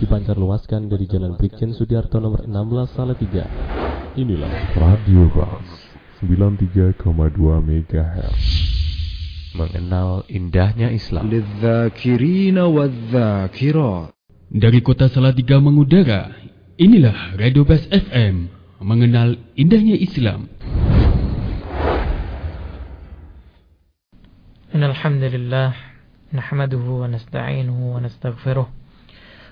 dipancar luaskan dari Jalan Brigjen Sudiarto nomor 16 Salatiga. Inilah Radio Ras 93,2 MHz. mengenal indahnya Islam. للذاكرين والذاكرات Dari kota Salatiga mengudara, inilah Radio Bas FM, mengenal indahnya Islam. إن الحمد لله نحمده ونستعينه ونستغفره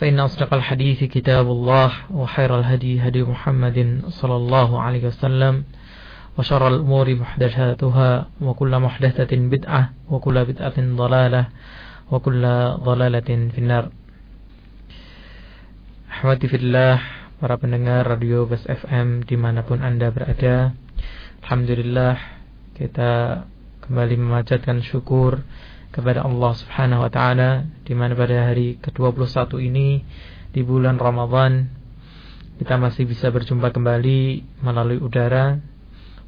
فإن أصدق الحديث كتاب الله وخير الهدي هدي محمد صلى الله عليه وسلم وشر الأمور محدثاتها وكل محدثة بدعة وكل بدعة ضلالة وكل ضلالة في النار Ahmati fillah para pendengar Radio Bas FM dimanapun anda berada Alhamdulillah kita kembali memanjatkan syukur kepada Allah Subhanahu wa taala di mana pada hari ke-21 ini di bulan Ramadan kita masih bisa berjumpa kembali melalui udara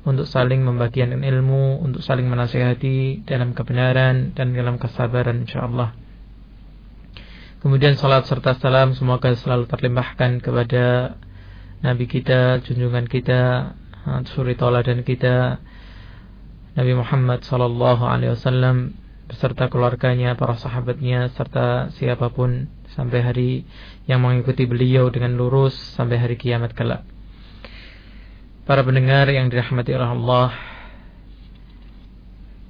untuk saling membagikan ilmu, untuk saling menasihati dalam kebenaran dan dalam kesabaran insyaallah. Kemudian salat serta salam semoga selalu terlimpahkan kepada Nabi kita, junjungan kita, suri dan kita Nabi Muhammad sallallahu alaihi wasallam beserta keluarganya, para sahabatnya serta siapa pun sampai hari yang mengikuti beliau dengan lurus sampai hari kiamat kelak. Para pendengar yang dirahmati oleh Allah,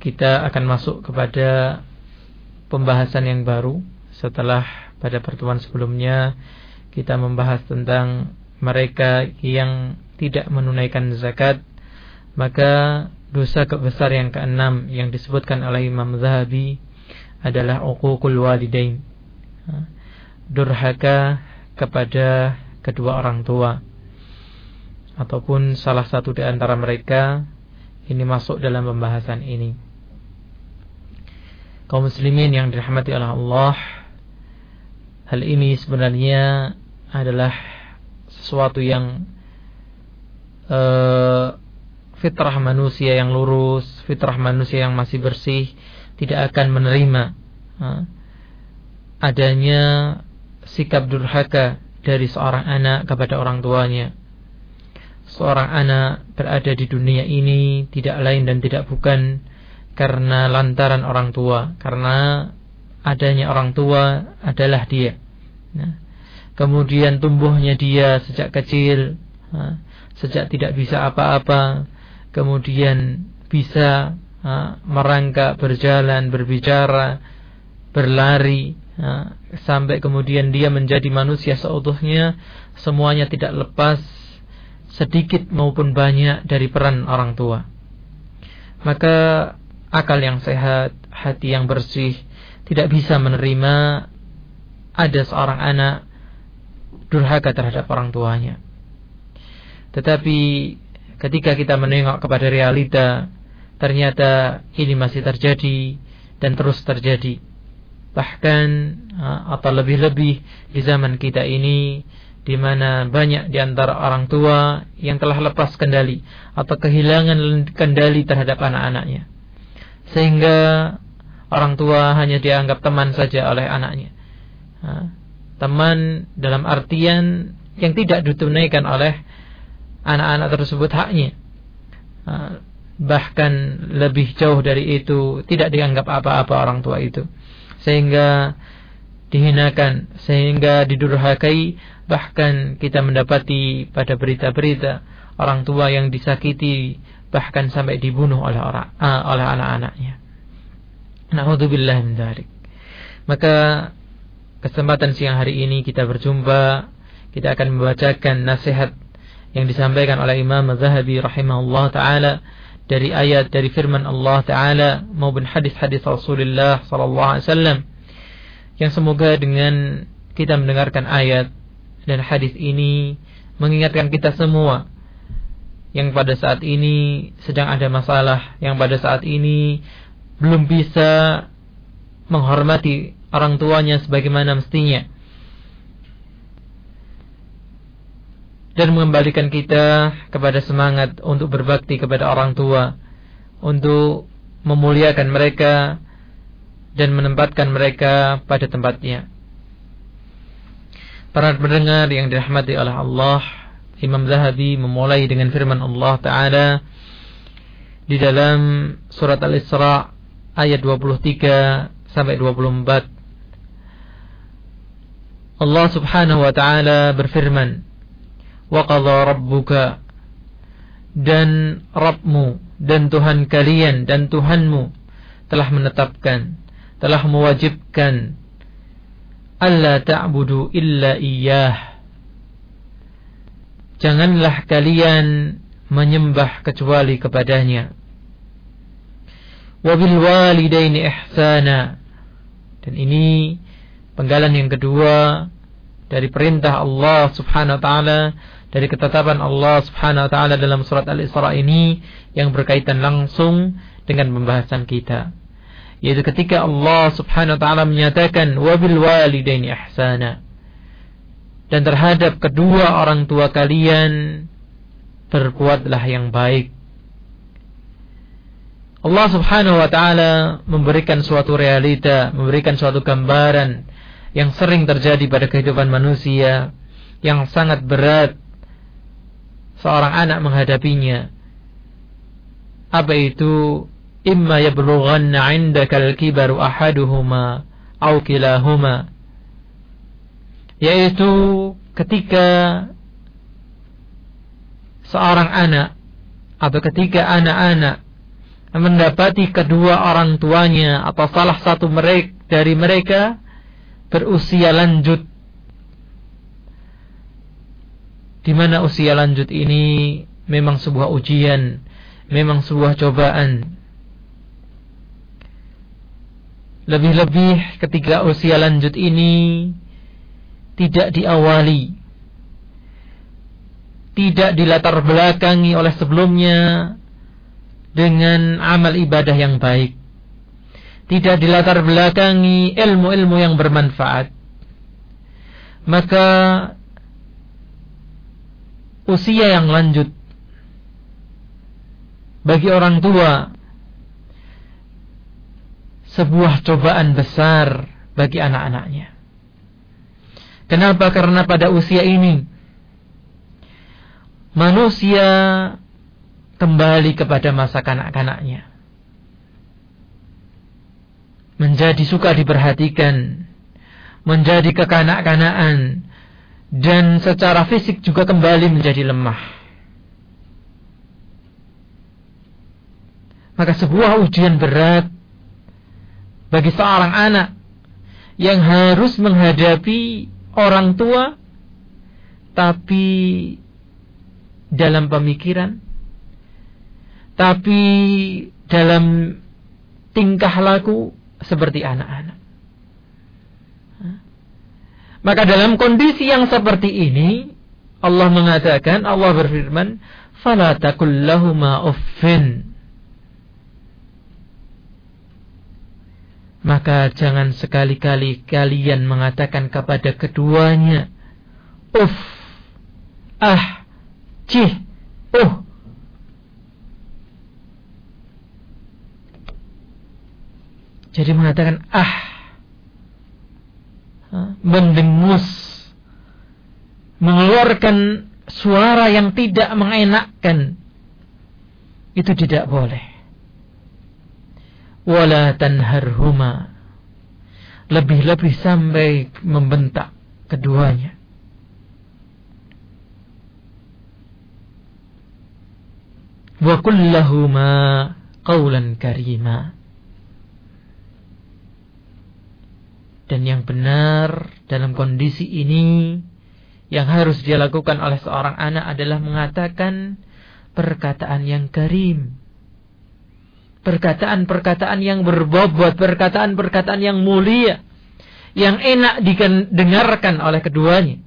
kita akan masuk kepada pembahasan yang baru setelah pada pertemuan sebelumnya kita membahas tentang mereka yang tidak menunaikan zakat maka dosa kebesar yang keenam yang disebutkan oleh Imam Zahabi adalah uququl walidain. Durhaka kepada kedua orang tua. Ataupun salah satu di antara mereka ini masuk dalam pembahasan ini. Kaum muslimin yang dirahmati oleh Allah hal ini sebenarnya adalah sesuatu yang uh, fitrah manusia yang lurus, fitrah manusia yang masih bersih tidak akan menerima adanya sikap durhaka dari seorang anak kepada orang tuanya. Seorang anak berada di dunia ini tidak lain dan tidak bukan karena lantaran orang tua, karena adanya orang tua adalah dia. Nah, kemudian tumbuhnya dia sejak kecil, sejak tidak bisa apa-apa, kemudian bisa nah, merangkak, berjalan, berbicara, berlari, nah, sampai kemudian dia menjadi manusia seutuhnya, semuanya tidak lepas sedikit maupun banyak dari peran orang tua. Maka akal yang sehat, hati yang bersih, tidak bisa menerima ada seorang anak durhaka terhadap orang tuanya. Tetapi ketika kita menengok kepada realita, ternyata ini masih terjadi dan terus terjadi. Bahkan atau lebih-lebih di zaman kita ini di mana banyak di antara orang tua yang telah lepas kendali atau kehilangan kendali terhadap anak-anaknya. Sehingga orang tua hanya dianggap teman saja oleh anaknya. Teman dalam artian yang tidak ditunaikan oleh anak-anak tersebut haknya. Bahkan lebih jauh dari itu tidak dianggap apa-apa orang tua itu. Sehingga dihinakan, sehingga didurhakai, bahkan kita mendapati pada berita-berita orang tua yang disakiti bahkan sampai dibunuh oleh orang oleh anak-anaknya. Na'udzubillah min. Maka kesempatan siang hari ini kita berjumpa, kita akan membacakan nasihat yang disampaikan oleh Imam Az-Zahabi rahimahullah taala dari ayat dari firman Allah taala maupun hadis-hadis Rasulullah sallallahu alaihi wasallam yang semoga dengan kita mendengarkan ayat dan hadis ini mengingatkan kita semua yang pada saat ini sedang ada masalah, yang pada saat ini belum bisa menghormati orang tuanya sebagaimana mestinya. Dan mengembalikan kita kepada semangat untuk berbakti kepada orang tua, untuk memuliakan mereka dan menempatkan mereka pada tempatnya. Para pendengar yang dirahmati oleh Allah, Imam Zahabi memulai dengan firman Allah Ta'ala di dalam surat Al-Isra ayat 23 sampai 24 Allah Subhanahu wa taala berfirman wa rabbuka dan Rabbmu dan Tuhan kalian dan Tuhanmu telah menetapkan telah mewajibkan alla ta'budu illa iyyah janganlah kalian menyembah kecuali kepadanya. Wabil walidaini ihsana. Dan ini penggalan yang kedua dari perintah Allah Subhanahu wa taala dari ketetapan Allah Subhanahu wa taala dalam surat Al-Isra ini yang berkaitan langsung dengan pembahasan kita. Yaitu ketika Allah Subhanahu wa taala menyatakan wabil walidaini ihsana dan terhadap kedua orang tua kalian berbuatlah yang baik. Allah Subhanahu wa taala memberikan suatu realita, memberikan suatu gambaran yang sering terjadi pada kehidupan manusia yang sangat berat seorang anak menghadapinya. Apa itu? Imma yablughanna 'indaka al-kibaru ahaduhuma aw kilahuma yaitu ketika seorang anak atau ketika anak-anak mendapati kedua orang tuanya atau salah satu mereka dari mereka berusia lanjut di mana usia lanjut ini memang sebuah ujian, memang sebuah cobaan. Lebih-lebih ketika usia lanjut ini tidak diawali tidak dilatar belakangi oleh sebelumnya dengan amal ibadah yang baik tidak dilatar belakangi ilmu-ilmu yang bermanfaat maka usia yang lanjut bagi orang tua sebuah cobaan besar bagi anak-anaknya Kenapa? Karena pada usia ini manusia kembali kepada masa kanak-kanaknya. Menjadi suka diperhatikan, menjadi kekanak-kanakan, dan secara fisik juga kembali menjadi lemah. Maka sebuah ujian berat bagi seorang anak yang harus menghadapi orang tua tapi dalam pemikiran tapi dalam tingkah laku seperti anak-anak. Maka dalam kondisi yang seperti ini Allah mengatakan Allah berfirman fala takul uffin maka jangan sekali-kali kalian mengatakan kepada keduanya, "Uff, ah, cih, uh." Jadi mengatakan ah, mendengus, mengeluarkan suara yang tidak mengenakkan, itu tidak boleh. Wala tanharhuma. Lebih-lebih sampai membentak keduanya. Wa kullahuma qawlan karima dan yang benar dalam kondisi ini yang harus dia lakukan oleh seorang anak adalah mengatakan perkataan yang karim perkataan-perkataan yang berbobot, perkataan-perkataan yang mulia, yang enak didengarkan oleh keduanya.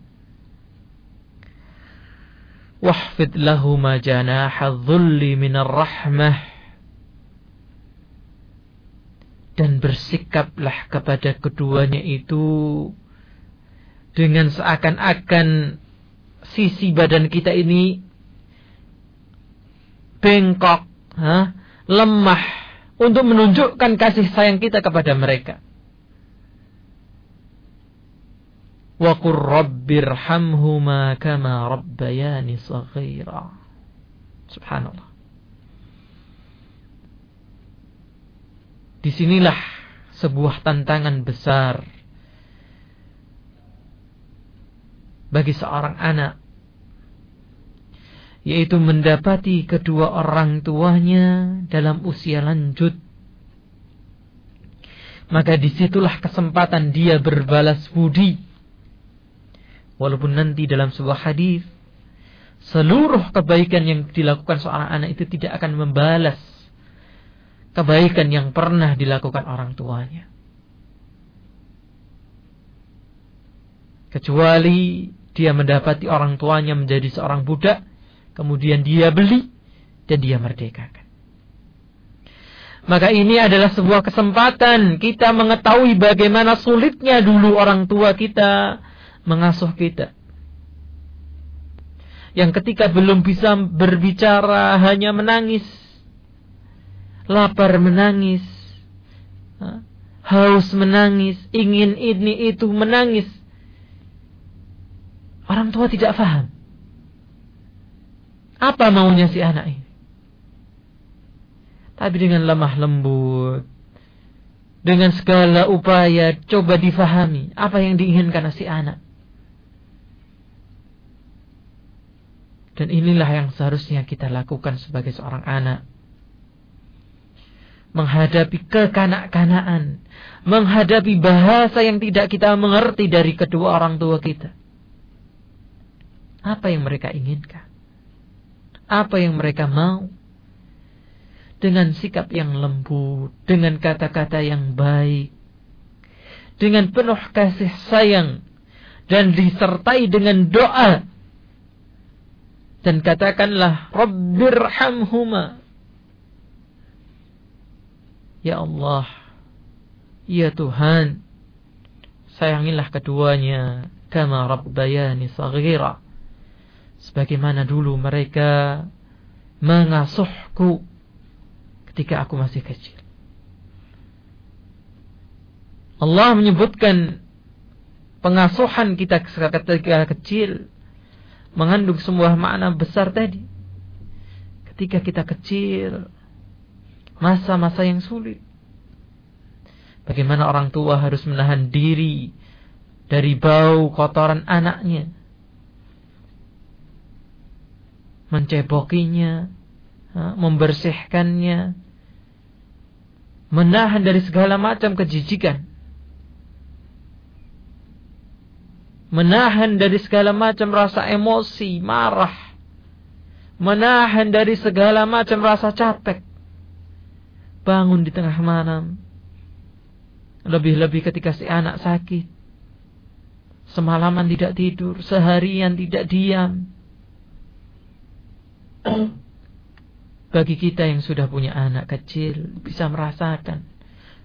wahfid lahuma janaha dhulli minar rahmah dan bersikaplah kepada keduanya itu dengan seakan-akan sisi badan kita ini bengkok, ha? lemah untuk menunjukkan kasih sayang kita kepada mereka. Wa rabbirhamhuma kama rabbayani saghira. Subhanallah. Di sinilah sebuah tantangan besar bagi seorang anak yaitu mendapati kedua orang tuanya dalam usia lanjut. Maka di situlah kesempatan dia berbalas budi. Walaupun nanti dalam sebuah hadis seluruh kebaikan yang dilakukan seorang anak itu tidak akan membalas kebaikan yang pernah dilakukan orang tuanya kecuali dia mendapati orang tuanya menjadi seorang budak, kemudian dia beli dan dia merdekakan. Maka ini adalah sebuah kesempatan kita mengetahui bagaimana sulitnya dulu orang tua kita mengasuh kita. Yang ketika belum bisa berbicara hanya menangis. Lapar menangis. Haus menangis. Ingin ini itu menangis. Orang tua tidak paham. Apa maunya si anak ini? Tapi dengan lemah lembut, dengan segala upaya coba difahami apa yang diinginkan si anak. Dan inilah yang seharusnya kita lakukan sebagai seorang anak. Menghadapi kekanak-kanaan. Menghadapi bahasa yang tidak kita mengerti dari kedua orang tua kita apa yang mereka inginkan. Apa yang mereka mau. Dengan sikap yang lembut. Dengan kata-kata yang baik. Dengan penuh kasih sayang. Dan disertai dengan doa. Dan katakanlah. Rabbirhamhuma. Ya Allah. Ya Tuhan. Sayangilah keduanya. Kama Rabbayani saghira sebagaimana dulu mereka mengasuhku ketika aku masih kecil. Allah menyebutkan pengasuhan kita ketika kecil mengandung sebuah makna besar tadi. Ketika kita kecil, masa-masa yang sulit. Bagaimana orang tua harus menahan diri dari bau kotoran anaknya mencebokinya, membersihkannya, menahan dari segala macam kejijikan, menahan dari segala macam rasa emosi, marah, menahan dari segala macam rasa capek, bangun di tengah malam, lebih-lebih ketika si anak sakit, semalaman tidak tidur, seharian tidak diam, bagi kita yang sudah punya anak kecil bisa merasakan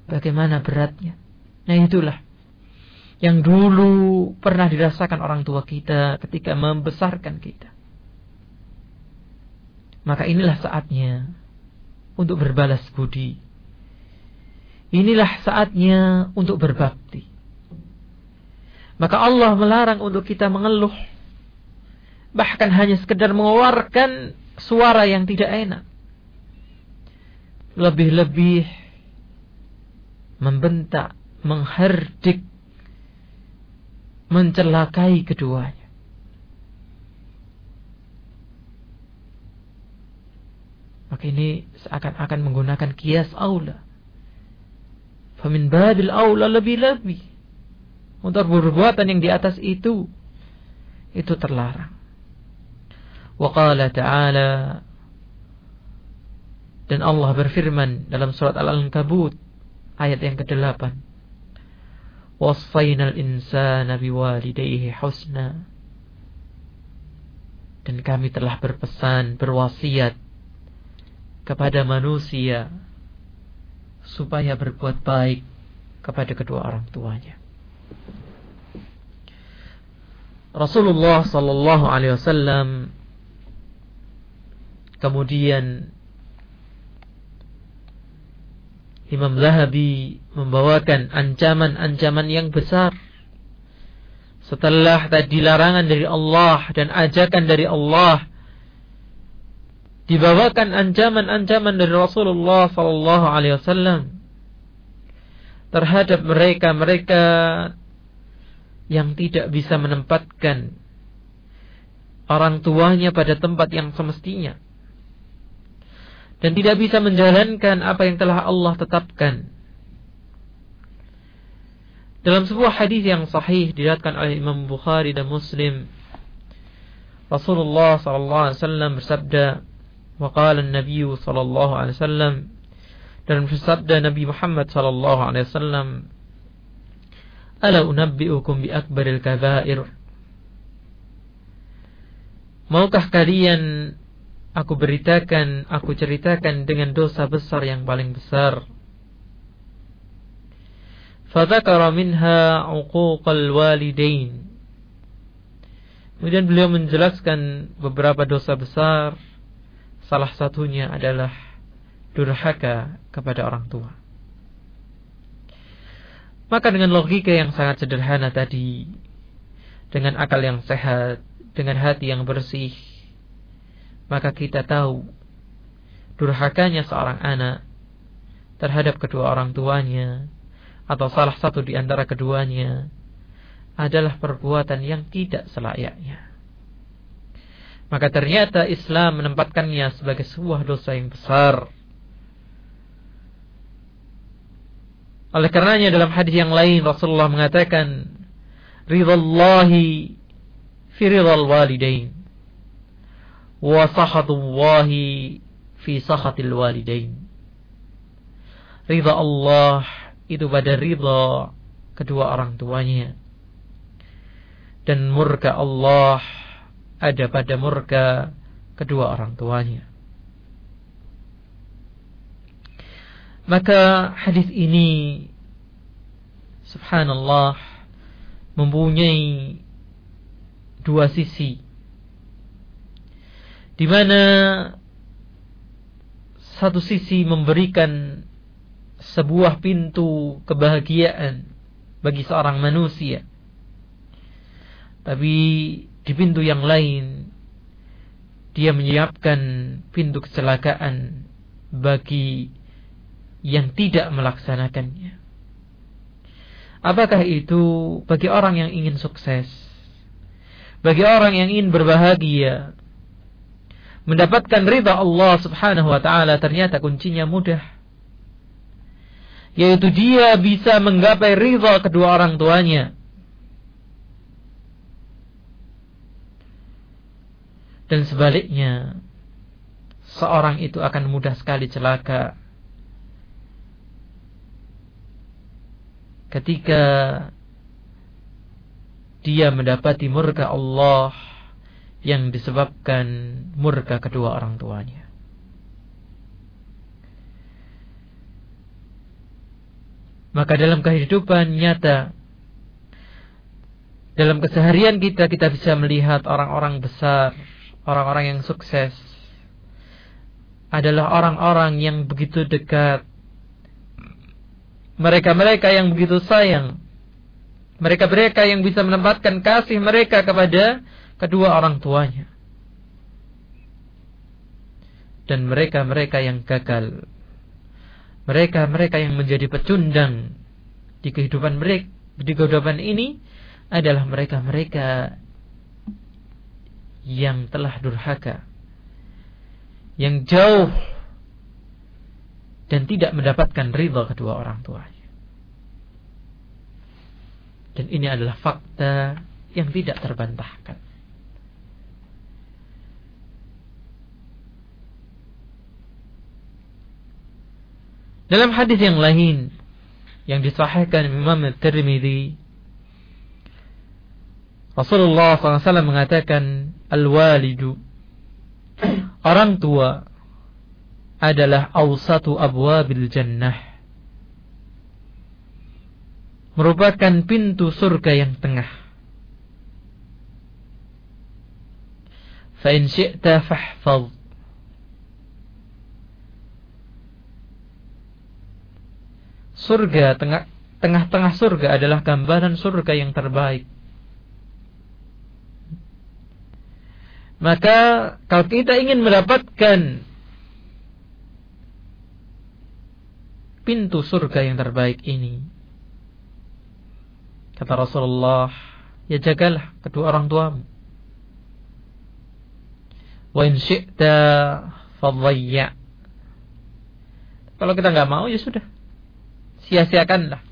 bagaimana beratnya. Nah itulah yang dulu pernah dirasakan orang tua kita ketika membesarkan kita. Maka inilah saatnya untuk berbalas budi. Inilah saatnya untuk berbakti. Maka Allah melarang untuk kita mengeluh. Bahkan hanya sekedar mengeluarkan suara yang tidak enak. Lebih-lebih membentak, mengherdik, mencelakai keduanya. Maka ini seakan-akan menggunakan kias aula. Famin babil aula lebih-lebih. Untuk perbuatan yang di atas itu. Itu terlarang. Wa qala ta'ala. Dan Allah berfirman dalam surat Al-Ankabut. Ayat yang ke-8. Wassayna al-insana biwalidayhi husna. Dan kami telah berpesan, berwasiat kepada manusia supaya berbuat baik kepada kedua orang tuanya. Rasulullah sallallahu alaihi wasallam kemudian Imam Zahabi membawakan ancaman-ancaman yang besar setelah tadi larangan dari Allah dan ajakan dari Allah dibawakan ancaman-ancaman dari Rasulullah sallallahu alaihi wasallam terhadap mereka-mereka yang tidak bisa menempatkan orang tuanya pada tempat yang semestinya dan tidak bisa menjalankan apa yang telah Allah tetapkan. Dalam sebuah hadis yang sahih diriwayatkan oleh Imam Bukhari dan Muslim, Rasulullah sallallahu alaihi wasallam bersabda, "Wa qala an-nabiy sallallahu alaihi wasallam" dan bersabda Nabi Muhammad sallallahu alaihi wasallam, "Ala unabbi'ukum bi akbaril kabair?" Maukah kalian aku beritakan, aku ceritakan dengan dosa besar yang paling besar. Fadzakara minha uquqal walidain. Kemudian beliau menjelaskan beberapa dosa besar. Salah satunya adalah durhaka kepada orang tua. Maka dengan logika yang sangat sederhana tadi, dengan akal yang sehat, dengan hati yang bersih, maka kita tahu durhakanya seorang anak terhadap kedua orang tuanya atau salah satu di antara keduanya adalah perbuatan yang tidak selayaknya. Maka ternyata Islam menempatkannya sebagai sebuah dosa yang besar. Oleh karenanya dalam hadis yang lain Rasulullah mengatakan, "Ridallahi fi ridal walidain." wa sahatullahi fi sahatil walidain. Ridha Allah itu pada ridha kedua orang tuanya. Dan murka Allah ada pada murka kedua orang tuanya. Maka hadis ini subhanallah mempunyai dua sisi di mana satu sisi memberikan sebuah pintu kebahagiaan bagi seorang manusia. Tapi di pintu yang lain dia menyiapkan pintu kecelakaan bagi yang tidak melaksanakannya. Apakah itu bagi orang yang ingin sukses? Bagi orang yang ingin berbahagia, mendapatkan ridha Allah Subhanahu wa taala ternyata kuncinya mudah. Yaitu dia bisa menggapai ridha kedua orang tuanya. Dan sebaliknya, seorang itu akan mudah sekali celaka ketika dia mendapati murka Allah yang disebabkan murka kedua orang tuanya. Maka dalam kehidupan nyata dalam keseharian kita kita bisa melihat orang-orang besar, orang-orang yang sukses adalah orang-orang yang begitu dekat. Mereka-mereka yang begitu sayang. Mereka-mereka yang bisa menempatkan kasih mereka kepada kedua orang tuanya. Dan mereka-mereka yang gagal. Mereka-mereka yang menjadi pecundang di kehidupan mereka di kehidupan ini adalah mereka-mereka yang telah durhaka. Yang jauh dan tidak mendapatkan ridha kedua orang tuanya. Dan ini adalah fakta yang tidak terbantahkan. Dalam hadis yang lain yang disahihkan Imam At-Tirmidzi Rasulullah SAW mengatakan al-walidu. Orang tua adalah awsatu abwabil jannah. Merupakan pintu surga yang tengah. Fa in syi'ta fahfaz. Surga tengah tengah-tengah surga adalah gambaran surga yang terbaik Maka kalau kita ingin mendapatkan pintu surga yang terbaik ini, kata Rasulullah, ya jagalah kedua orang tuamu. Wa in syi'ta. Kalau kita nggak mau ya sudah. Sia-siakanlah.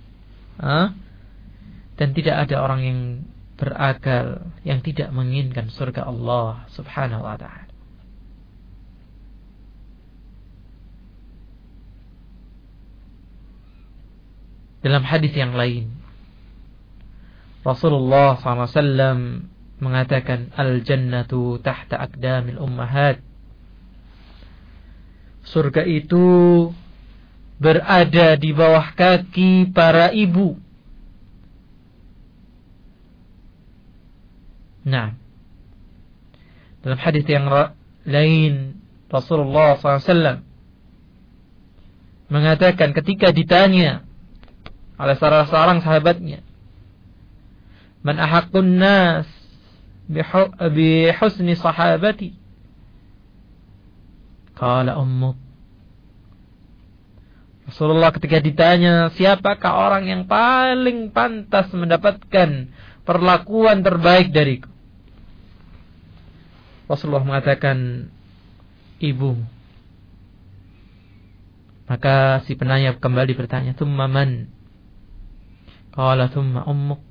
Dan tidak ada orang yang berakal yang tidak menginginkan surga Allah Subhanahu wa taala. Dalam hadis yang lain Rasulullah SAW mengatakan al-jannatu tahta aqdamil ummahat. Surga itu berada di bawah kaki para ibu. Nah, dalam hadis yang lain Rasulullah SAW mengatakan ketika ditanya oleh salah seorang sahabatnya, "Man ahaqqun nas bi husni sahabati?" Qala ummuk. Rasulullah ketika ditanya, "Siapakah orang yang paling pantas mendapatkan perlakuan terbaik dariku?" Rasulullah mengatakan ibu. Maka si penanya kembali bertanya, "Tsumma man?" Qala tsumma ummuk.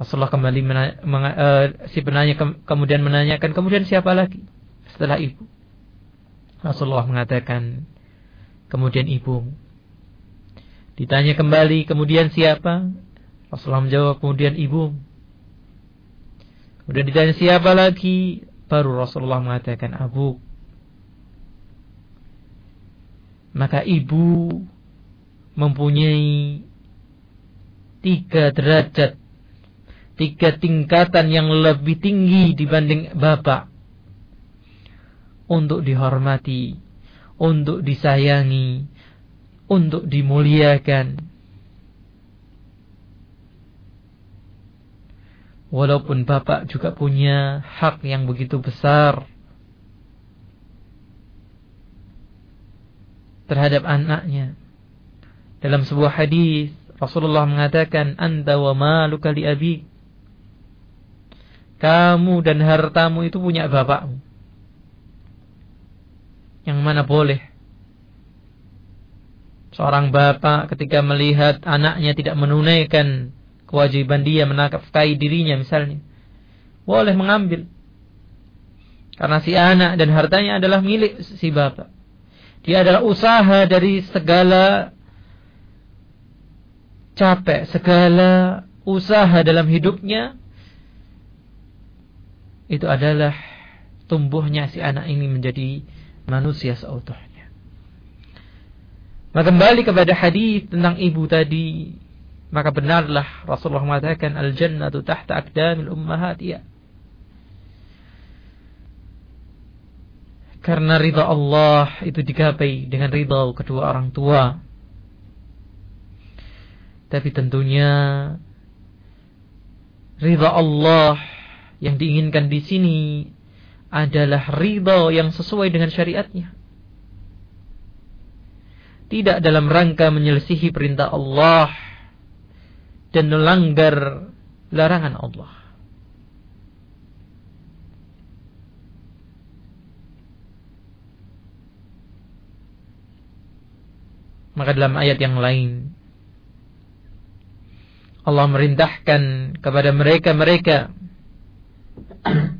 Rasulullah kembali menanya, uh, si penanya ke, kemudian menanyakan, "Kemudian siapa lagi?" Setelah ibu. Rasulullah mengatakan, "Kemudian ibu." Ditanya kembali, "Kemudian siapa?" Rasulullah menjawab, "Kemudian ibu." Kemudian ditanya siapa lagi? Baru Rasulullah mengatakan abu. Maka ibu mempunyai tiga derajat, tiga tingkatan yang lebih tinggi dibanding bapak. Untuk dihormati, untuk disayangi, untuk dimuliakan. Walaupun bapak juga punya hak yang begitu besar terhadap anaknya. Dalam sebuah hadis Rasulullah mengatakan anta wa maluka li abi. Kamu dan hartamu itu punya bapakmu. Yang mana boleh seorang bapak ketika melihat anaknya tidak menunaikan kewajiban dia menafkahi dirinya misalnya boleh mengambil karena si anak dan hartanya adalah milik si bapak dia adalah usaha dari segala capek segala usaha dalam hidupnya itu adalah tumbuhnya si anak ini menjadi manusia seutuhnya. Nah kembali kepada hadis tentang ibu tadi maka benarlah Rasulullah mengatakan al-jannatu tahta aqdamil ummahat ya. Karena ridha Allah itu digapai dengan ridha kedua orang tua. Tapi tentunya ridha Allah yang diinginkan di sini adalah ridha yang sesuai dengan syariatnya. Tidak dalam rangka menyelisihi perintah Allah dan melanggar larangan Allah. Maka dalam ayat yang lain Allah merintahkan kepada mereka-mereka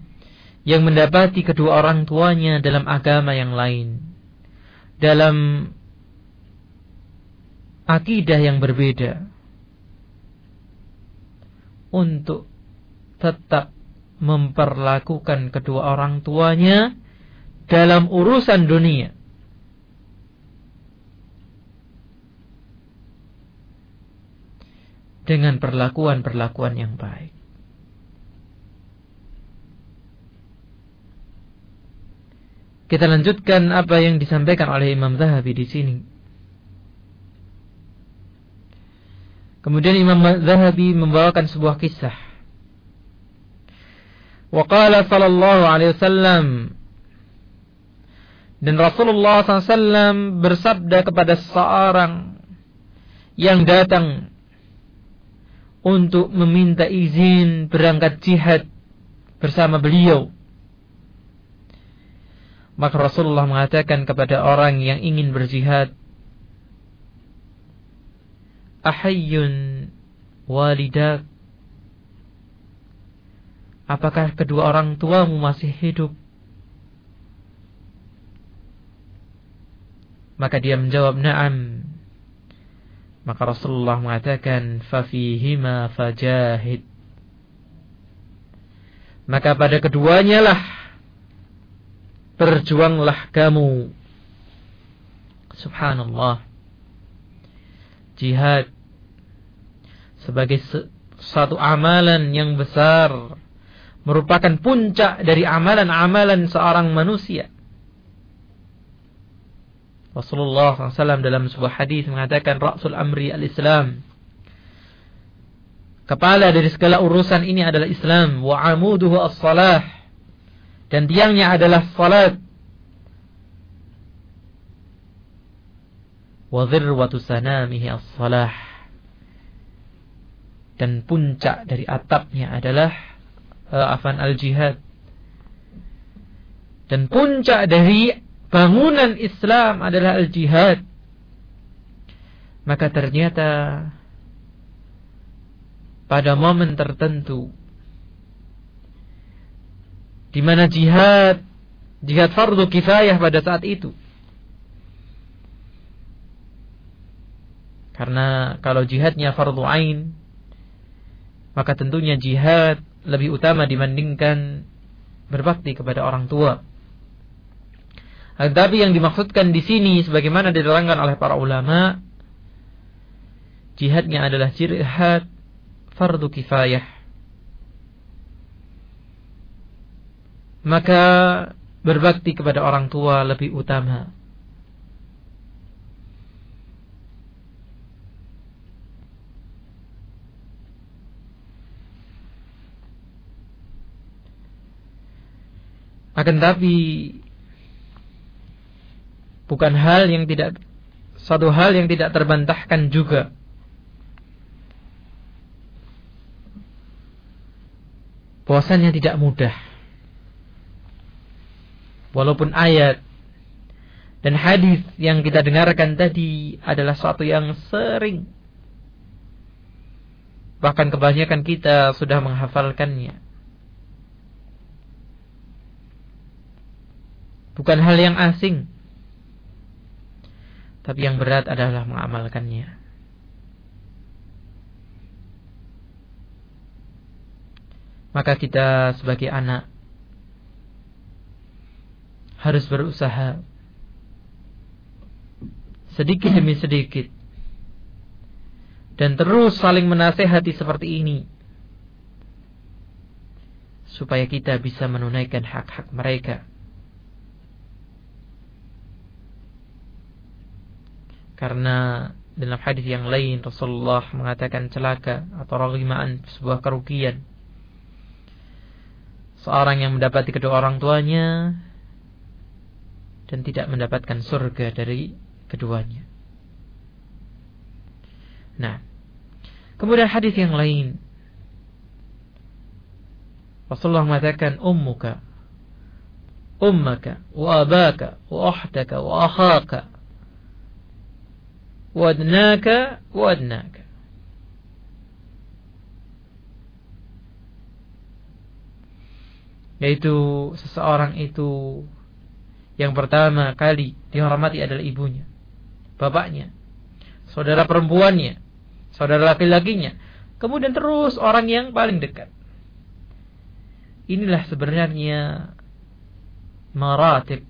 yang mendapati kedua orang tuanya dalam agama yang lain, dalam akidah yang berbeda, untuk tetap memperlakukan kedua orang tuanya dalam urusan dunia dengan perlakuan-perlakuan yang baik. Kita lanjutkan apa yang disampaikan oleh Imam Zahabi di sini. Kemudian Imam Zahabi membawakan sebuah kisah. Waqala sallallahu alaihi wasallam dan Rasulullah SAW bersabda kepada seorang yang datang untuk meminta izin berangkat jihad bersama beliau. Maka Rasulullah mengatakan kepada orang yang ingin berjihad, Ahayyun walidak Apakah kedua orang tuamu masih hidup? Maka dia menjawab, Naam. Maka Rasulullah mengatakan, Fafihima fajahid. Maka pada keduanya lah berjuanglah kamu. Subhanallah. Jihad sebagai satu amalan yang besar merupakan puncak dari amalan-amalan seorang manusia. Rasulullah SAW dalam sebuah hadis mengatakan Rasul Amri al-Islam. Kepala dari segala urusan ini adalah Islam. Wa amuduhu as-salah dan tiangnya adalah salat wa dhirwatu sanamihi as-salah dan puncak dari atapnya adalah uh, afan al-jihad dan puncak dari bangunan Islam adalah al-jihad maka ternyata pada momen tertentu di mana jihad jihad fardu kifayah pada saat itu. Karena kalau jihadnya fardu ain, maka tentunya jihad lebih utama dibandingkan berbakti kepada orang tua. Tapi yang dimaksudkan di sini sebagaimana diterangkan oleh para ulama, jihadnya adalah jihad fardu kifayah. maka berbakti kepada orang tua lebih utama. Akan tapi bukan hal yang tidak satu hal yang tidak terbantahkan juga. Bahwasanya tidak mudah. Walaupun ayat dan hadis yang kita dengarkan tadi adalah suatu yang sering. Bahkan kebanyakan kita sudah menghafalkannya bukan hal yang asing. Tapi yang berat adalah mengamalkannya. Maka kita sebagai anak harus berusaha sedikit demi sedikit dan terus saling menasehati seperti ini supaya kita bisa menunaikan hak-hak mereka karena dalam hadis yang lain Rasulullah mengatakan celaka atau ragimaan sebuah kerugian seorang yang mendapati kedua orang tuanya dan tidak mendapatkan surga dari keduanya. Nah, kemudian hadis yang lain Rasulullah mengatakan ummuka ummaka wa abaka wa ahtaka wa akhaka wa adnaka yaitu seseorang itu yang pertama kali dihormati adalah ibunya, bapaknya, saudara perempuannya, saudara laki-lakinya. Kemudian terus orang yang paling dekat. inilah sebenarnya maratib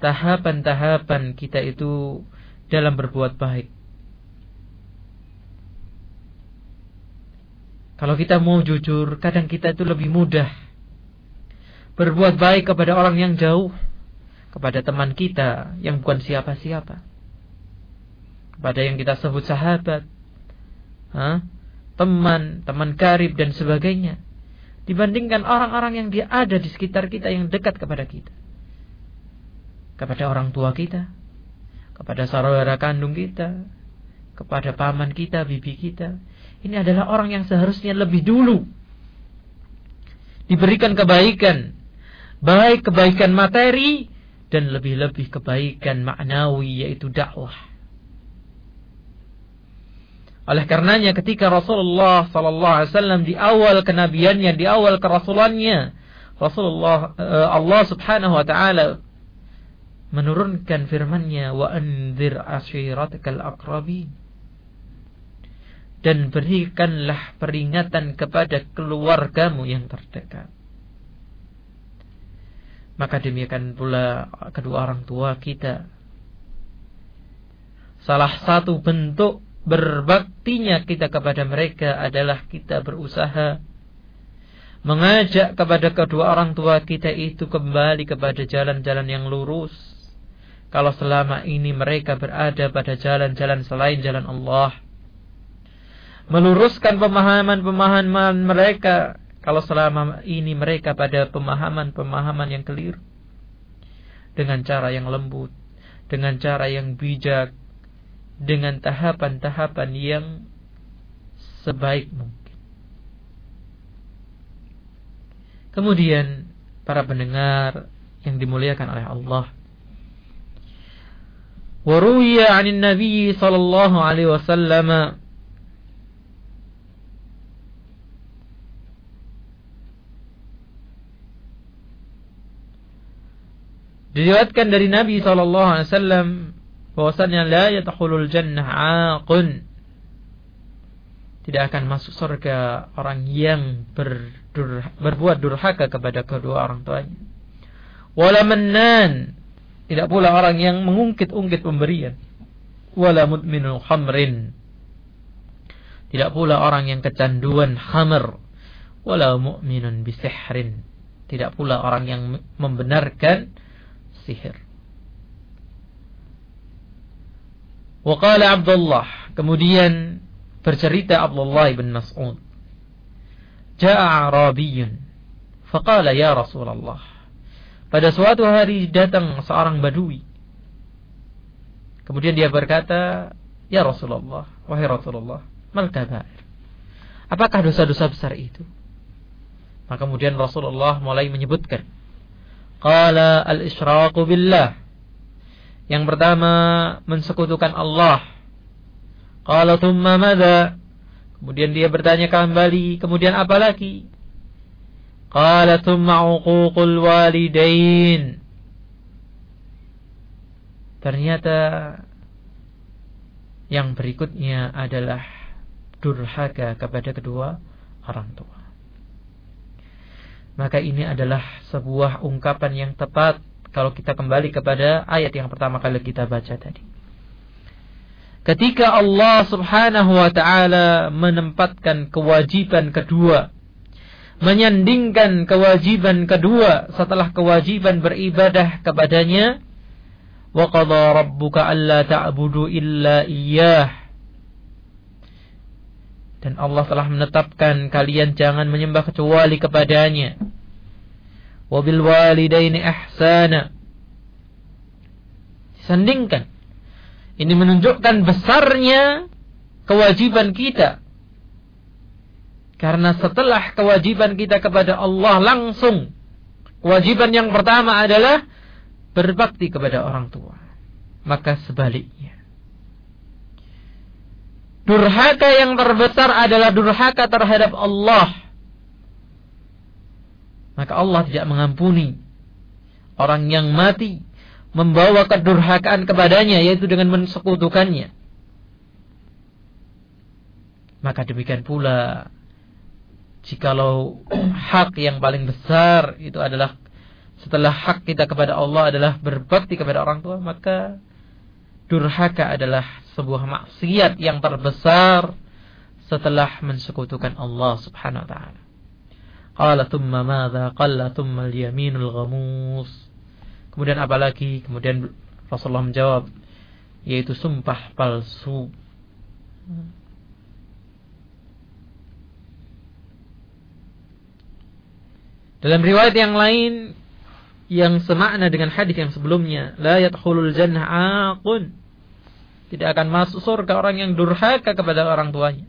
tahapan-tahapan kita itu dalam berbuat baik. Kalau kita mau jujur, kadang kita itu lebih mudah berbuat baik kepada orang yang jauh, kepada teman kita yang bukan siapa-siapa, kepada yang kita sebut sahabat, ha? teman, teman karib dan sebagainya, dibandingkan orang-orang yang dia ada di sekitar kita yang dekat kepada kita, kepada orang tua kita, kepada saudara kandung kita, kepada paman kita, bibi kita. Ini adalah orang yang seharusnya lebih dulu diberikan kebaikan, baik kebaikan materi dan lebih-lebih kebaikan maknawi yaitu dakwah. Oleh karenanya ketika Rasulullah sallallahu alaihi wasallam di awal kenabiannya, di awal kerasulannya, Rasulullah eh, Allah Subhanahu wa taala menurunkan firman-Nya wa anzir ashiratakal aqrabin dan berikanlah peringatan kepada keluargamu yang terdekat. Maka demikian pula kedua orang tua kita. Salah satu bentuk berbaktinya kita kepada mereka adalah kita berusaha mengajak kepada kedua orang tua kita itu kembali kepada jalan-jalan yang lurus. Kalau selama ini mereka berada pada jalan-jalan selain jalan Allah, meluruskan pemahaman-pemahaman mereka kalau selama ini mereka pada pemahaman-pemahaman yang keliru dengan cara yang lembut, dengan cara yang bijak, dengan tahapan-tahapan yang sebaik mungkin. Kemudian para pendengar yang dimuliakan oleh Allah. Waruya 'anil Nabi sallallahu alaihi wasallam Diriwayatkan dari Nabi SAW bahwasanya la yadkhulul jannah aqun tidak akan masuk surga orang yang berdur, berbuat durhaka kepada kedua orang tuanya. Wala mannan tidak pula orang yang mengungkit-ungkit pemberian. Wala mudminul khamrin tidak pula orang yang kecanduan khamr. Wala mu'minun bisihrin tidak pula orang yang membenarkan sihir. Waqala Abdullah. Kemudian bercerita Abdullah bin Mas'ud. Ja'a Arabiyun. Faqala ya Rasulullah. Pada suatu hari datang seorang badui. Kemudian dia berkata, Ya Rasulullah, wahai Rasulullah, mal kabair. Apakah dosa-dosa besar itu? Maka kemudian Rasulullah mulai menyebutkan Qala al-isyraqu billah. Yang pertama mensekutukan Allah. Qala thumma madza? Kemudian dia bertanya kembali, kemudian apa lagi? Qala thumma uququl walidain. Ternyata yang berikutnya adalah durhaka kepada kedua orang tua maka ini adalah sebuah ungkapan yang tepat kalau kita kembali kepada ayat yang pertama kali kita baca tadi. Ketika Allah Subhanahu wa taala menempatkan kewajiban kedua, menyandingkan kewajiban kedua setelah kewajiban beribadah kepadanya, wa qadha rabbuka alla ta'budu illa iyyah dan Allah telah menetapkan kalian jangan menyembah kecuali kepadanya. Wabil walidaini ihsana. Disandingkan. Ini menunjukkan besarnya kewajiban kita. Karena setelah kewajiban kita kepada Allah langsung. Kewajiban yang pertama adalah berbakti kepada orang tua. Maka sebaliknya Durhaka yang terbesar adalah durhaka terhadap Allah. Maka Allah tidak mengampuni orang yang mati membawa kedurhakaan kepadanya yaitu dengan mensekutukannya. Maka demikian pula jikalau hak yang paling besar itu adalah setelah hak kita kepada Allah adalah berbakti kepada orang tua, maka durhaka adalah sebuah maksiat yang terbesar setelah mensekutukan Allah Subhanahu wa taala. Qala thumma madza? Qala thumma al-yaminul ghamus. Kemudian apa lagi? Kemudian Rasulullah menjawab yaitu sumpah palsu. Dalam riwayat yang lain yang semakna dengan hadis yang sebelumnya, la yadkhulul jannah aqun. Tidak akan masuk surga orang yang durhaka kepada orang tuanya.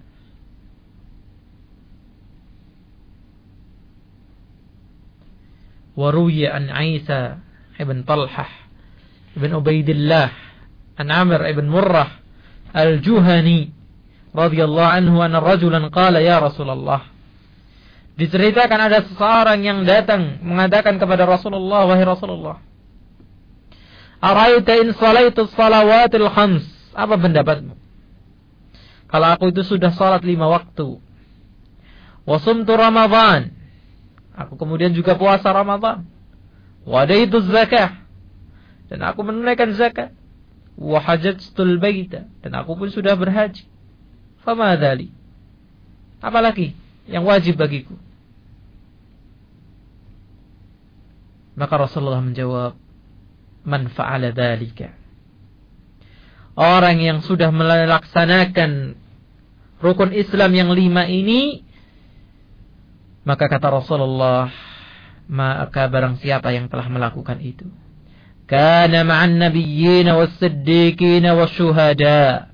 Waruya an Isa ibn Talhah ibn Ubaidillah an Amr ibn Murrah al-Juhani radhiyallahu anhu anna rajulan qala ya Rasulullah Diceritakan ada seseorang yang datang mengatakan kepada Rasulullah, wahai Rasulullah, Araita in salaitu salawatil khams. Apa pendapatmu? Kalau aku itu sudah salat lima waktu. Wasumtu Ramadan. Aku kemudian juga puasa Ramadan. Wadaitu zakah. Dan aku menunaikan zakat. Wahajajtul baita. Dan aku pun sudah berhaji. Fama dhali. Apalagi yang wajib bagiku? Maka Rasulullah menjawab, "Man fa'ala dzalika?" Orang yang sudah melaksanakan rukun Islam yang lima ini, maka kata Rasulullah, maka barang siapa yang telah melakukan itu, kana ma'an nabiyyin was-siddiqin wasyuhada.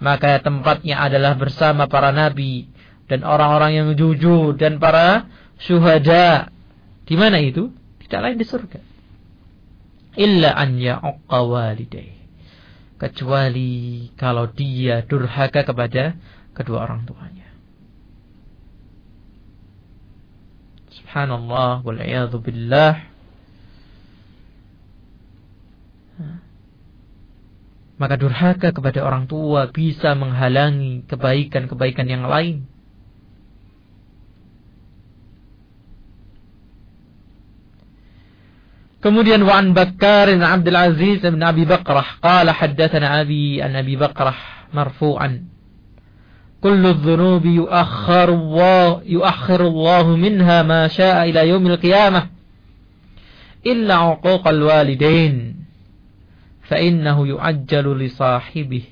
Maka tempatnya adalah bersama para nabi dan orang-orang yang jujur dan para syuhada. Di mana itu? Tidak lain di surga. Illa an ya'uqqa. Kecuali kalau dia durhaka kepada kedua orang tuanya. Subhanallah wal billah. Maka durhaka kepada orang tua bisa menghalangi kebaikan-kebaikan yang lain. Kemudian wa an Bakkar bin Abdul Aziz bin Abi Bakrah qala haddatsana Abi an Abi Bakrah marfu'an Kullu dhunubi yuakhiru Allah yuakhiru Allah minha ma syaa ila yaumil qiyamah illa uquqal walidain fa innahu yu'ajjalu li sahibihi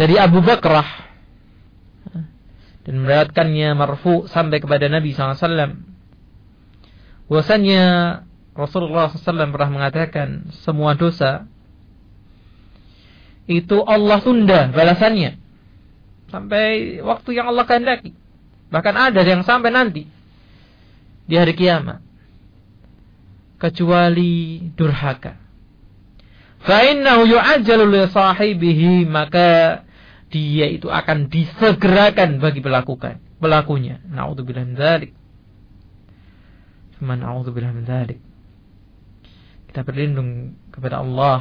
dari Abu Bakrah. Dan meriwayatkannya marfu sampai kepada Nabi SAW bahwasanya Rasulullah SAW pernah mengatakan semua dosa itu Allah tunda balasannya sampai waktu yang Allah kehendaki. Bahkan ada yang sampai nanti di hari kiamat. Kecuali durhaka. Fa'innahu yu'ajjalu li sahibihi maka dia itu akan disegerakan bagi pelakukan pelakunya. Nauzubillah dzalik. Man a'udzubillah min dzalik. Kita berlindung kepada Allah.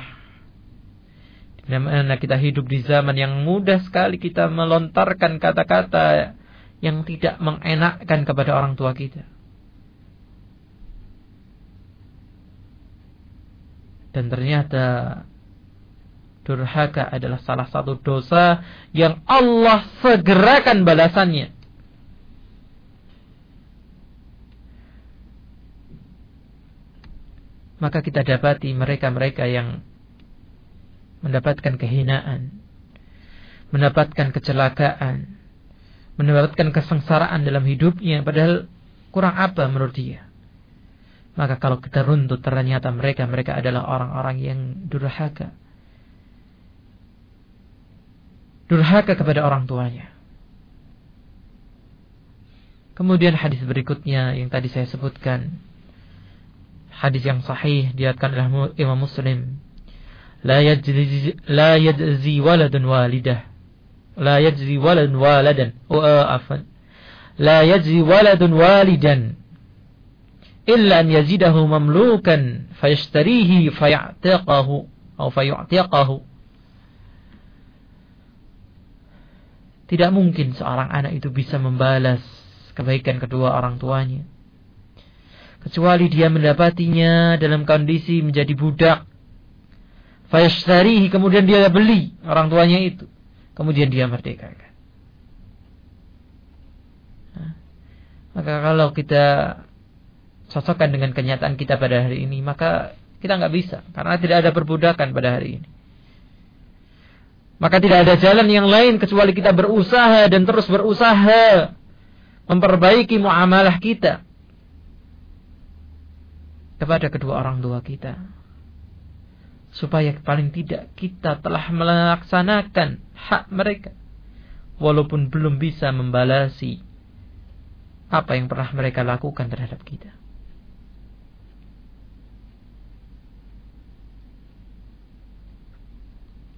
Di mana kita hidup di zaman yang mudah sekali kita melontarkan kata-kata yang tidak mengenakkan kepada orang tua kita. Dan ternyata durhaka adalah salah satu dosa yang Allah segerakan balasannya. Maka kita dapati mereka-mereka yang mendapatkan kehinaan, mendapatkan kecelakaan, mendapatkan kesengsaraan dalam hidupnya, padahal kurang apa menurut dia. Maka kalau kita runtut ternyata mereka mereka adalah orang-orang yang durhaka. Durhaka kepada orang tuanya. Kemudian hadis berikutnya yang tadi saya sebutkan hadis yang sahih diatkan oleh Imam Muslim. La yajzi la yajzi waladun walidah. La yajzi waladun waladan. Oh, uh, afan la yajzi waladun walidan. Illa an yazidahu mamlukan fayashtarihi fayatiqahu atau fayu'tiqahu Tidak mungkin seorang anak itu bisa membalas kebaikan kedua orang tuanya. Kecuali dia mendapatinya dalam kondisi menjadi budak. Fayashtarihi kemudian dia beli orang tuanya itu. Kemudian dia merdekakan. Nah, maka kalau kita cocokkan dengan kenyataan kita pada hari ini, maka kita nggak bisa. Karena tidak ada perbudakan pada hari ini. Maka tidak ada jalan yang lain kecuali kita berusaha dan terus berusaha memperbaiki muamalah kita kepada kedua orang tua kita. Supaya paling tidak kita telah melaksanakan hak mereka. Walaupun belum bisa membalasi apa yang pernah mereka lakukan terhadap kita.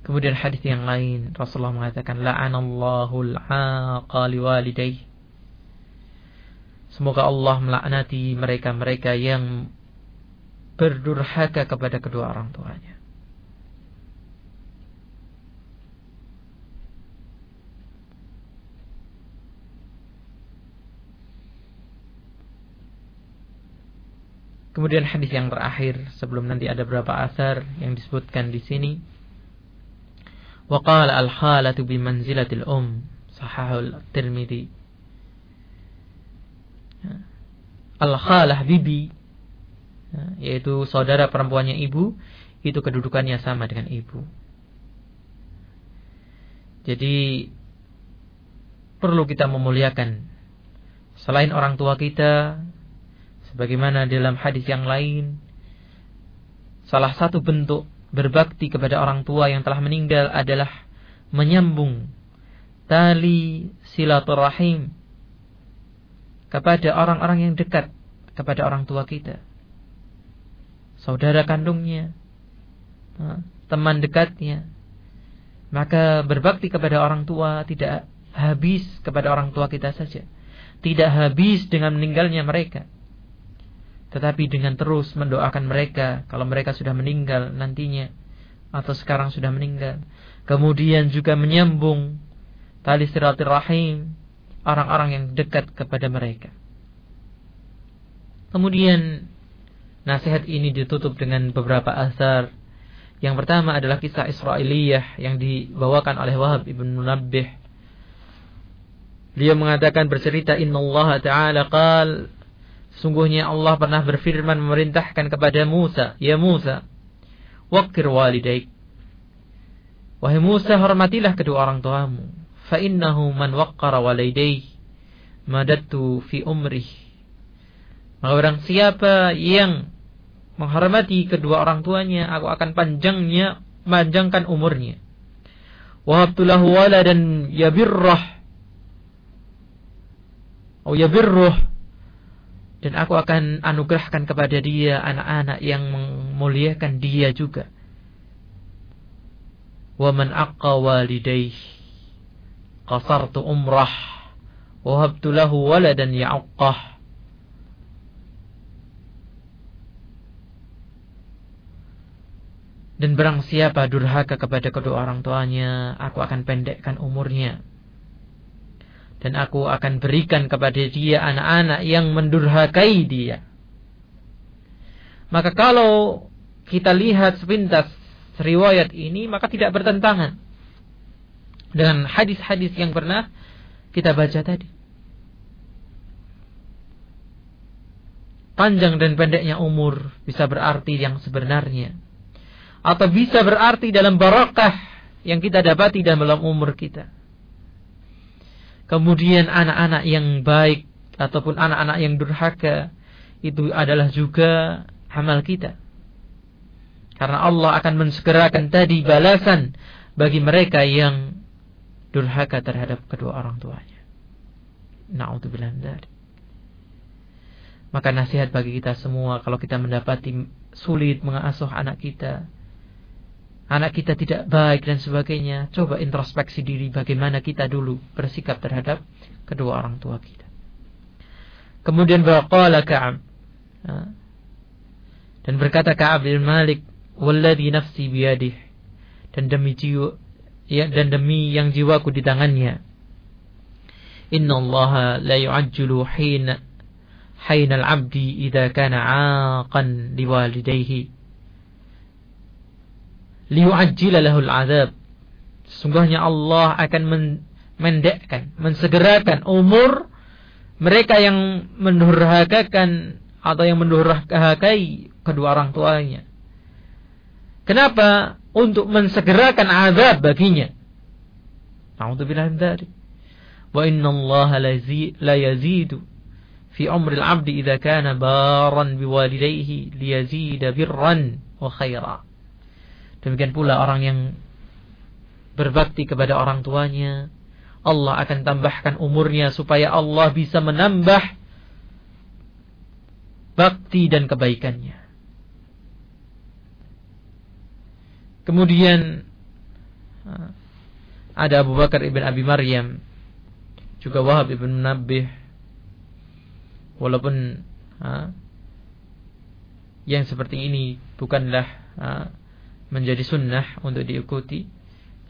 Kemudian hadis yang lain Rasulullah mengatakan la'anallahu al-aqa liwalidayh. Semoga Allah melaknati mereka-mereka yang berdurhaka kepada kedua orang tuanya. Kemudian hadis yang terakhir sebelum nanti ada beberapa asar yang disebutkan di sini. Wa al-khalatu bi manzilatil um sahahul tirmidhi. Al-khalah bibi yaitu saudara perempuannya ibu itu kedudukannya sama dengan ibu. Jadi perlu kita memuliakan selain orang tua kita sebagaimana dalam hadis yang lain salah satu bentuk berbakti kepada orang tua yang telah meninggal adalah menyambung tali silaturahim kepada orang-orang yang dekat kepada orang tua kita. Saudara kandungnya, teman dekatnya. Maka berbakti kepada orang tua tidak habis kepada orang tua kita saja. Tidak habis dengan meninggalnya mereka tetapi dengan terus mendoakan mereka kalau mereka sudah meninggal nantinya atau sekarang sudah meninggal. Kemudian juga menyambung tali silaturahim orang-orang yang dekat kepada mereka. Kemudian nasihat ini ditutup dengan beberapa asar. Yang pertama adalah kisah Israiliyah yang dibawakan oleh Wahab ibn Munabbih. Dia mengatakan bercerita Inna Allah Ta'ala qal Sungguhnya Allah pernah berfirman memerintahkan kepada Musa, "Ya Musa, waqir walidaik." Wahai Musa, hormatilah kedua orang tuamu. Fa innahu man waqqara walidayhi madattu fi umrih. Maka orang siapa yang menghormati kedua orang tuanya, aku akan panjangnya, panjangkan umurnya. Wahabtulahu waladan yabirrah. Atau yabirruh dan aku akan anugerahkan kepada dia anak-anak yang memuliakan dia juga. Wa man aqqa walidayh qasartu umrah wa habtu lahu waladan Dan barang siapa durhaka kepada kedua orang tuanya, aku akan pendekkan umurnya dan aku akan berikan kepada dia anak-anak yang mendurhakai dia. Maka kalau kita lihat sepintas riwayat ini maka tidak bertentangan dengan hadis-hadis yang pernah kita baca tadi. Panjang dan pendeknya umur bisa berarti yang sebenarnya. Atau bisa berarti dalam barakah yang kita dapati dalam umur kita Kemudian anak-anak yang baik ataupun anak-anak yang durhaka itu adalah juga amal kita. Karena Allah akan mensegerakan tadi balasan bagi mereka yang durhaka terhadap kedua orang tuanya. Na'udzubillah dari. Maka nasihat bagi kita semua kalau kita mendapati sulit mengasuh anak kita, anak kita tidak baik dan sebagainya, coba introspeksi diri bagaimana kita dulu bersikap terhadap kedua orang tua kita. Kemudian berqala Ka'ab dan berkata Ka'ab bin Malik, "Walladhi nafsi biyadih." Dan demi jiwa ya, dan demi yang jiwaku di tangannya. Inna Allah la yu'ajjilu hina hina al-'abdi idza kana 'aqan liwalidayhi liyu'ajjila lahu al-'adzab. Sesungguhnya Allah akan mendekkan, mensegerakan umur mereka yang mendurhakakan atau yang mendurhakai kedua orang tuanya. Kenapa? Untuk mensegerakan azab baginya. Na'udzubillah min dzalik. Wa inna Allah la yazidu fi umri al-'abdi idza kana baran biwalidayhi liyazida birran wa khaira. Demikian pula orang yang berbakti kepada orang tuanya, Allah akan tambahkan umurnya supaya Allah bisa menambah bakti dan kebaikannya. Kemudian ada Abu Bakar ibn Abi Maryam, juga Wahab ibn Nabih, walaupun ha, yang seperti ini bukanlah ha, menjadi sunnah untuk diikuti.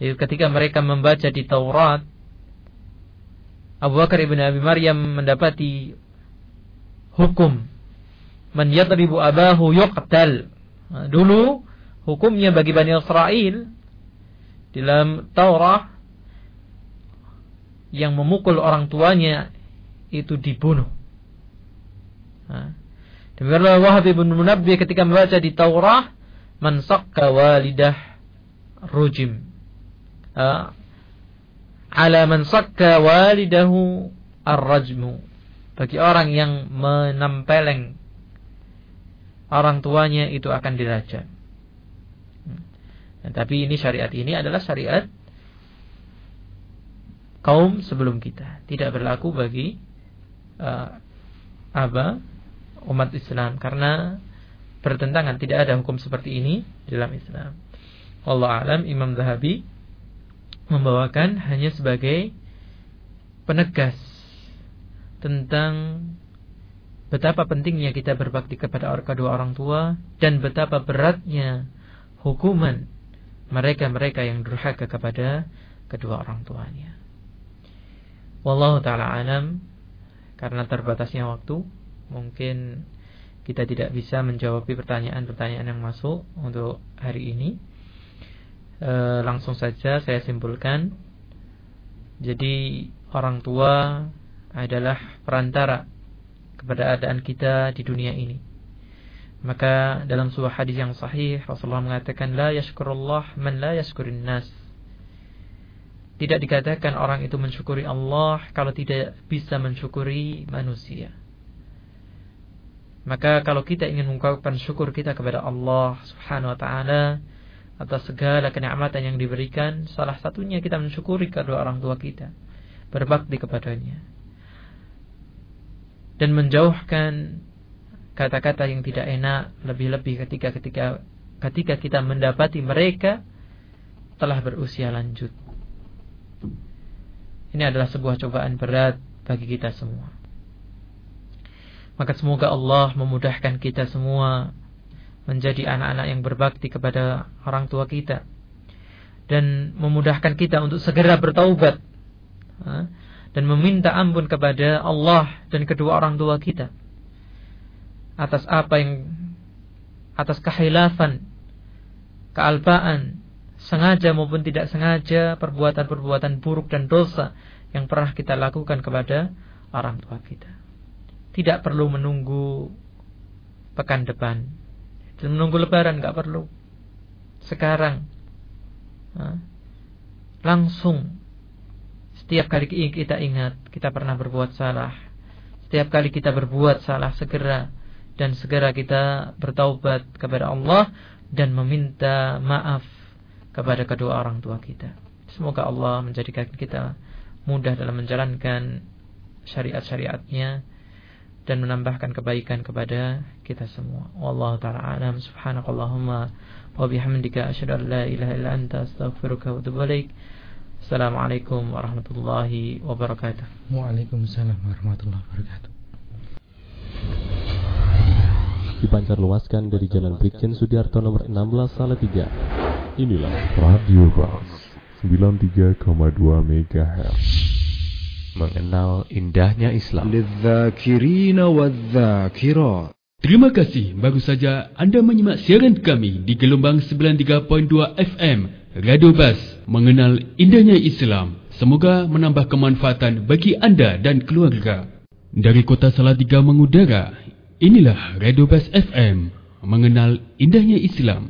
Jadi ketika mereka membaca di Taurat, Abu Bakar ibn Abi Maryam mendapati hukum man yadribu abahu yuqtal. dulu hukumnya bagi Bani Israel dalam Taurat yang memukul orang tuanya itu dibunuh. Demikianlah Wahab bin Munabbi ketika membaca di Taurat man sakka walidah rujim. ala man sakka walidahu ar-rajmu. Bagi orang yang menempeleng orang tuanya itu akan dirajam. Nah, tapi ini syariat ini adalah syariat kaum sebelum kita, tidak berlaku bagi uh, apa umat Islam karena bertentangan tidak ada hukum seperti ini dalam Islam. Allah alam Imam Zahabi membawakan hanya sebagai penegas tentang betapa pentingnya kita berbakti kepada kedua orang tua dan betapa beratnya hukuman mereka-mereka yang durhaka kepada kedua orang tuanya. Wallahu taala alam karena terbatasnya waktu mungkin kita tidak bisa menjawab pertanyaan-pertanyaan yang masuk untuk hari ini. E, langsung saja saya simpulkan. Jadi orang tua adalah perantara kepada keadaan kita di dunia ini. Maka dalam sebuah hadis yang sahih Rasulullah mengatakan la yashkurullah man la yashkurin nas. Tidak dikatakan orang itu mensyukuri Allah kalau tidak bisa mensyukuri manusia. Maka kalau kita ingin mengungkapkan syukur kita kepada Allah Subhanahu wa taala atas segala kenikmatan yang diberikan, salah satunya kita mensyukuri kedua orang tua kita, berbakti kepadanya. Dan menjauhkan kata-kata yang tidak enak lebih-lebih ketika ketika ketika kita mendapati mereka telah berusia lanjut. Ini adalah sebuah cobaan berat bagi kita semua. Maka semoga Allah memudahkan kita semua menjadi anak-anak yang berbakti kepada orang tua kita. Dan memudahkan kita untuk segera bertaubat. Dan meminta ampun kepada Allah dan kedua orang tua kita. Atas apa yang atas kehilafan, kealpaan, sengaja maupun tidak sengaja perbuatan-perbuatan buruk dan dosa yang pernah kita lakukan kepada orang tua kita. Tidak perlu menunggu pekan depan. Dan menunggu lebaran nggak perlu. Sekarang langsung setiap kali kita ingat kita pernah berbuat salah. Setiap kali kita berbuat salah segera dan segera kita bertaubat kepada Allah dan meminta maaf kepada kedua orang tua kita. Semoga Allah menjadikan kita mudah dalam menjalankan syariat-syariatnya dan menambahkan kebaikan kepada kita semua. Wallahu taala alam subhanakallahumma wa bihamdika asyhadu an la ilaha illa anta astaghfiruka wa atubu ilaik. Assalamualaikum warahmatullahi wabarakatuh. Waalaikumsalam warahmatullahi wabarakatuh dipancar luaskan dari Jalan Brigjen Sudiarto nomor 16 Salatiga. Inilah Radio Bas 93,2 MHz. mengenal indahnya Islam. Terima kasih baru saja anda menyimak siaran kami di gelombang 93.2 FM Radio Bas mengenal indahnya Islam. Semoga menambah kemanfaatan bagi anda dan keluarga. Dari Kota Salatiga mengudara, inilah Radio Bas FM mengenal indahnya Islam.